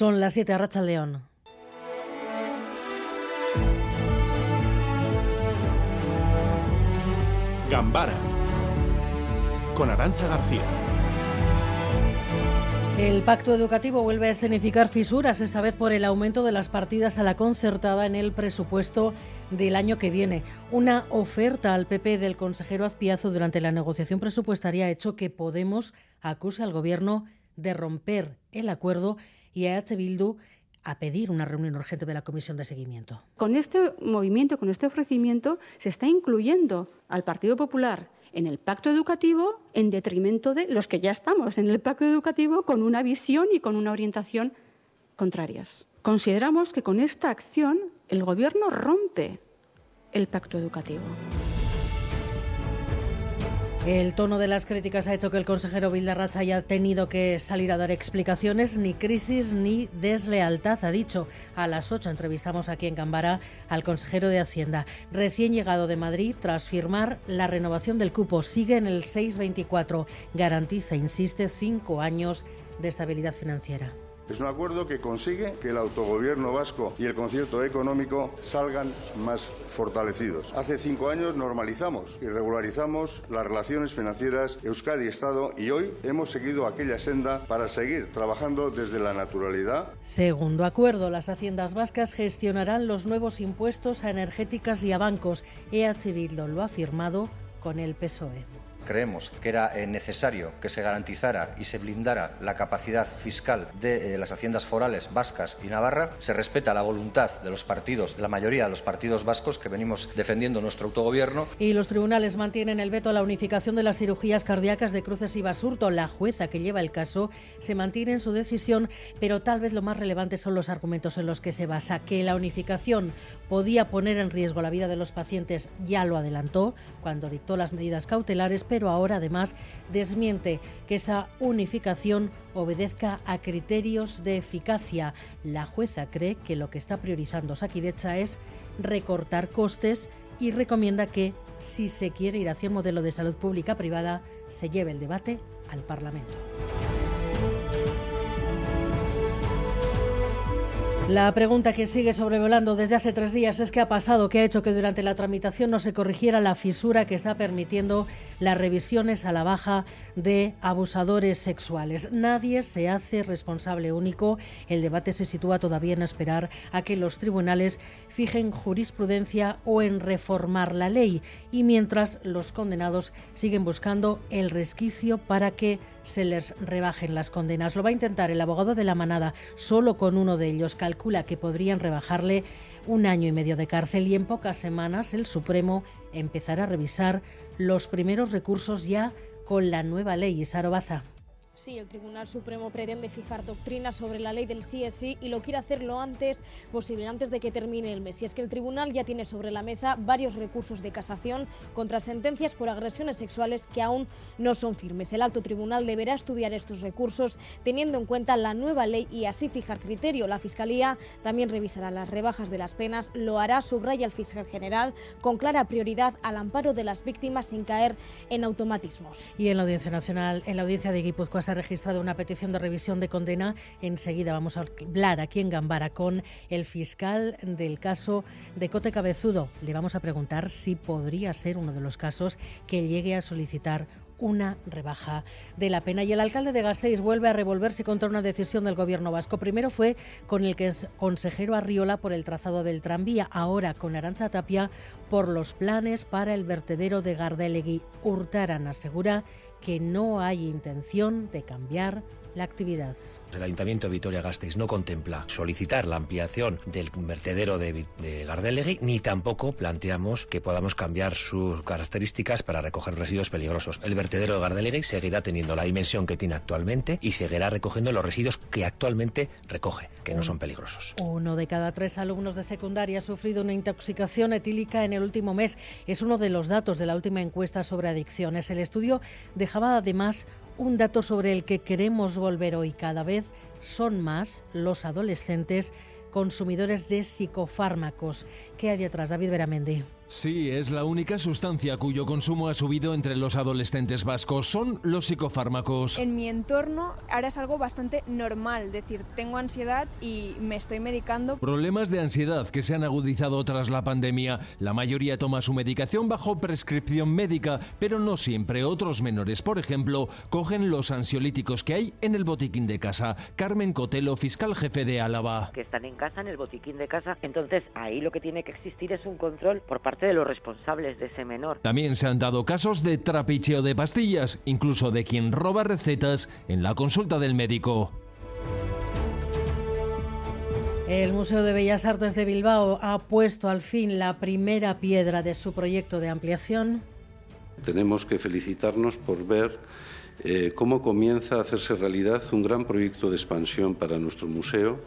Son las 7 a León. Gambara con Arancha García. El pacto educativo vuelve a escenificar fisuras, esta vez por el aumento de las partidas a la concertada en el presupuesto del año que viene. Una oferta al PP del consejero Azpiazo durante la negociación presupuestaria ha hecho que Podemos acuse al gobierno de romper el acuerdo y a H. Bildu a pedir una reunión urgente de la comisión de seguimiento. Con este movimiento, con este ofrecimiento, se está incluyendo al Partido Popular en el pacto educativo en detrimento de los que ya estamos en el pacto educativo con una visión y con una orientación contrarias. Consideramos que con esta acción el Gobierno rompe el pacto educativo. El tono de las críticas ha hecho que el consejero Vildarracha haya tenido que salir a dar explicaciones, ni crisis ni deslealtad, ha dicho. A las 8 entrevistamos aquí en Cámara al consejero de Hacienda, recién llegado de Madrid tras firmar la renovación del cupo. Sigue en el 624, garantiza, insiste, cinco años de estabilidad financiera. Es un acuerdo que consigue que el autogobierno vasco y el concierto económico salgan más fortalecidos. Hace cinco años normalizamos y regularizamos las relaciones financieras Euskadi-Estado y hoy hemos seguido aquella senda para seguir trabajando desde la naturalidad. Segundo acuerdo, las haciendas vascas gestionarán los nuevos impuestos a energéticas y a bancos. EH lo ha firmado con el PSOE creemos que era eh, necesario que se garantizara y se blindara la capacidad fiscal de eh, las haciendas forales vascas y Navarra, se respeta la voluntad de los partidos, la mayoría de los partidos vascos que venimos defendiendo nuestro autogobierno. Y los tribunales mantienen el veto a la unificación de las cirugías cardíacas de Cruces y Basurto. La jueza que lleva el caso se mantiene en su decisión, pero tal vez lo más relevante son los argumentos en los que se basa, que la unificación podía poner en riesgo la vida de los pacientes, ya lo adelantó cuando dictó las medidas cautelares, pero ahora además desmiente que esa unificación obedezca a criterios de eficacia. La jueza cree que lo que está priorizando Saquidecha es recortar costes y recomienda que, si se quiere ir hacia un modelo de salud pública privada, se lleve el debate al Parlamento. La pregunta que sigue sobrevolando desde hace tres días es qué ha pasado, qué ha hecho que durante la tramitación no se corrigiera la fisura que está permitiendo las revisiones a la baja de abusadores sexuales. Nadie se hace responsable único. El debate se sitúa todavía en esperar a que los tribunales fijen jurisprudencia o en reformar la ley. Y mientras los condenados siguen buscando el resquicio para que se les rebajen las condenas. Lo va a intentar el abogado de la manada solo con uno de ellos calcula que podrían rebajarle un año y medio de cárcel y en pocas semanas el Supremo empezará a revisar los primeros recursos ya con la nueva ley. Sarobaza. Sí, el Tribunal Supremo pretende fijar doctrina sobre la ley del sí es sí y lo quiere hacer lo antes posible, antes de que termine el mes. Y es que el Tribunal ya tiene sobre la mesa varios recursos de casación contra sentencias por agresiones sexuales que aún no son firmes. El Alto Tribunal deberá estudiar estos recursos teniendo en cuenta la nueva ley y así fijar criterio. La Fiscalía también revisará las rebajas de las penas, lo hará, subraya el fiscal general, con clara prioridad al amparo de las víctimas sin caer en automatismos. Y en la Audiencia Nacional, en la Audiencia de Guipúzcoa, ha registrado una petición de revisión de condena. Enseguida vamos a hablar aquí en Gambara con el fiscal del caso de Cote Cabezudo. Le vamos a preguntar si podría ser uno de los casos que llegue a solicitar una rebaja de la pena. Y el alcalde de Gasteiz vuelve a revolverse contra una decisión del gobierno vasco. Primero fue con el consejero Arriola por el trazado del tranvía, ahora con Aranza Tapia por los planes para el vertedero de Gardelegui. Hurtaran asegura que no hay intención de cambiar la actividad. El Ayuntamiento de Vitoria-Gasteiz no contempla solicitar la ampliación del vertedero de, de Gardelegui, ni tampoco planteamos que podamos cambiar sus características para recoger residuos peligrosos. El vertedero de Gardelegui seguirá teniendo la dimensión que tiene actualmente y seguirá recogiendo los residuos que actualmente recoge, que no son peligrosos. Uno de cada tres alumnos de secundaria ha sufrido una intoxicación etílica en el último mes. Es uno de los datos de la última encuesta sobre adicciones. El estudio dejaba además un dato sobre el que queremos volver hoy. Cada vez son más los adolescentes consumidores de psicofármacos. ¿Qué hay detrás, David Veramendi? Sí, es la única sustancia cuyo consumo ha subido entre los adolescentes vascos. Son los psicofármacos. En mi entorno ahora es algo bastante normal, es decir, tengo ansiedad y me estoy medicando. Problemas de ansiedad que se han agudizado tras la pandemia. La mayoría toma su medicación bajo prescripción médica, pero no siempre. Otros menores, por ejemplo, cogen los ansiolíticos que hay en el botiquín de casa. Carmen Cotelo, fiscal jefe de Álava. Que están en casa, en el botiquín de casa. Entonces ahí lo que tiene que existir es un control por parte de los responsables de ese menor. También se han dado casos de trapicheo de pastillas, incluso de quien roba recetas en la consulta del médico. El Museo de Bellas Artes de Bilbao ha puesto al fin la primera piedra de su proyecto de ampliación. Tenemos que felicitarnos por ver eh, cómo comienza a hacerse realidad un gran proyecto de expansión para nuestro museo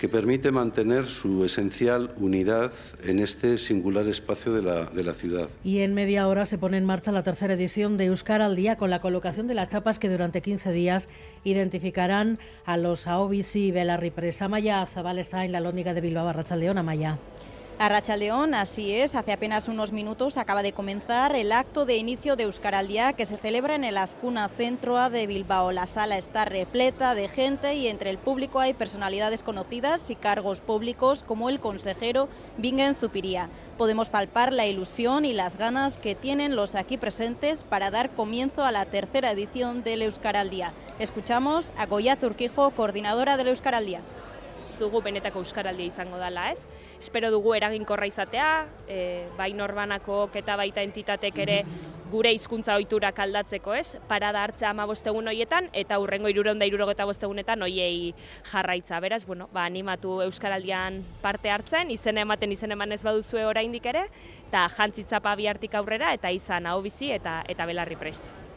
que permite mantener su esencial unidad en este singular espacio de la, de la, ciudad. Y en media hora se pone en marcha la tercera edición de Euskara al Día con la colocación de las chapas que durante 15 días identificarán a los AOBC y Belarri Presta. Maya Zabal está en la lóndiga de Bilbao, León Amaya. A León, así es, hace apenas unos minutos acaba de comenzar el acto de inicio de Euskaraldia que se celebra en el Azcuna Centro de Bilbao. La sala está repleta de gente y entre el público hay personalidades conocidas y cargos públicos como el consejero Bingen Zupiría. Podemos palpar la ilusión y las ganas que tienen los aquí presentes para dar comienzo a la tercera edición del Euskaraldia. Escuchamos a Goya Zurquijo, coordinadora del Euskaraldia. Dugu benetako euskaraldia izango dela, ez? Espero dugu eraginkorra izatea, e, bai norbanako eta baita entitatek ere gure hizkuntza ohiturak aldatzeko, ez? Parada hartzea 15 egun hoietan eta hurrengo 365 egunetan hoiei jarraitza. Beraz, bueno, ba animatu euskaraldian parte hartzen, izen ematen izen eman ez baduzue oraindik ere, eta jantzitzapa bihartik aurrera eta izan hau bizi eta eta belarri prest.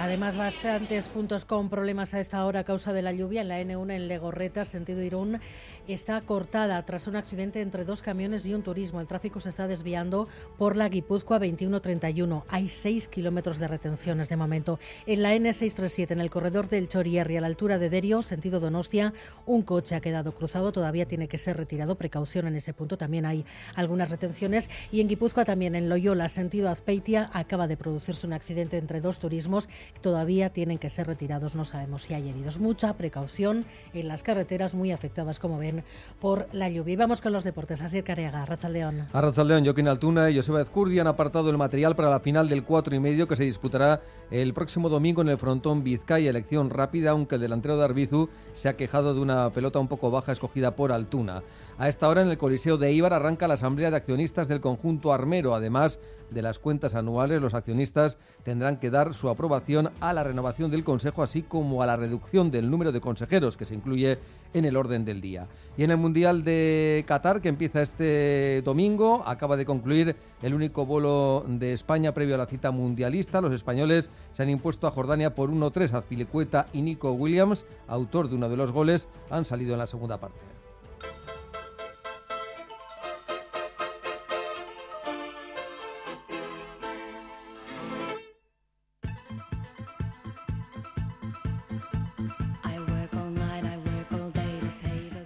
Además, bastantes puntos con problemas a esta hora a causa de la lluvia en la N1 en Legorreta, sentido Irún, está cortada tras un accidente entre dos camiones y un turismo. El tráfico se está desviando por la Guipúzcoa 2131. Hay seis kilómetros de retenciones de momento. En la N637, en el corredor del Chorierri, a la altura de Derio, sentido Donostia, un coche ha quedado cruzado. Todavía tiene que ser retirado. Precaución en ese punto. También hay algunas retenciones. Y en Guipúzcoa también, en Loyola, sentido Azpeitia, acaba de producirse un accidente entre dos turismos. Todavía tienen que ser retirados. No sabemos si hay heridos. Mucha precaución en las carreteras muy afectadas, como ven por la lluvia. Y vamos con los deportes. Así Careaga, Rachaldeón. A Rachaldeón, Joaquín Altuna y Joseba Ezcurdi han apartado el material para la final del 4 y medio que se disputará el próximo domingo en el frontón Vizcaya. Elección rápida, aunque el delantero de Arbizu se ha quejado de una pelota un poco baja escogida por Altuna. A esta hora en el Coliseo de Ibar arranca la asamblea de accionistas del conjunto armero. Además de las cuentas anuales, los accionistas tendrán que dar su aprobación a la renovación del Consejo, así como a la reducción del número de consejeros que se incluye en el orden del día. Y en el Mundial de Qatar, que empieza este domingo, acaba de concluir el único vuelo de España previo a la cita mundialista. Los españoles se han impuesto a Jordania por 1-3. Azpilicueta y Nico Williams, autor de uno de los goles, han salido en la segunda parte.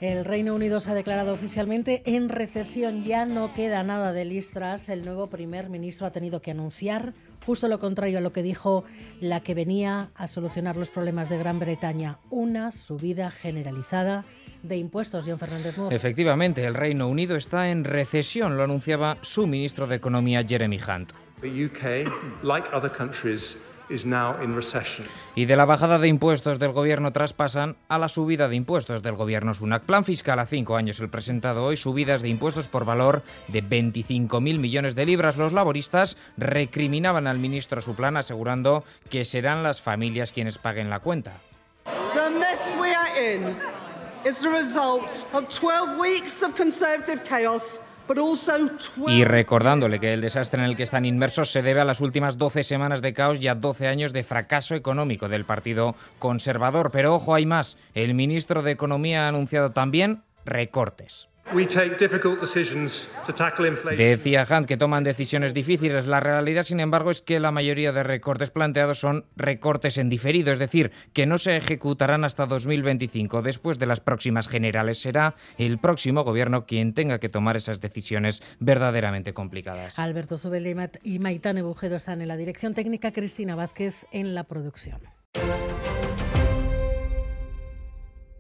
El Reino Unido se ha declarado oficialmente en recesión. Ya no queda nada de listras. El nuevo primer ministro ha tenido que anunciar justo lo contrario a lo que dijo la que venía a solucionar los problemas de Gran Bretaña, una subida generalizada de impuestos, John Fernández Moore. Efectivamente, el Reino Unido está en recesión, lo anunciaba su ministro de Economía, Jeremy Hunt. Y de la bajada de impuestos del gobierno traspasan a la subida de impuestos del gobierno Sunak. Plan fiscal a cinco años el presentado hoy, subidas de impuestos por valor de 25.000 millones de libras. Los laboristas recriminaban al ministro su plan asegurando que serán las familias quienes paguen la cuenta. Y recordándole que el desastre en el que están inmersos se debe a las últimas 12 semanas de caos y a 12 años de fracaso económico del Partido Conservador. Pero ojo, hay más. El ministro de Economía ha anunciado también recortes. Decía Hunt que toman decisiones difíciles. La realidad, sin embargo, es que la mayoría de recortes planteados son recortes en diferido, es decir, que no se ejecutarán hasta 2025. Después de las próximas generales será el próximo gobierno quien tenga que tomar esas decisiones verdaderamente complicadas. Alberto Zubel y Maitane Bujedo están en la dirección técnica, Cristina Vázquez en la producción.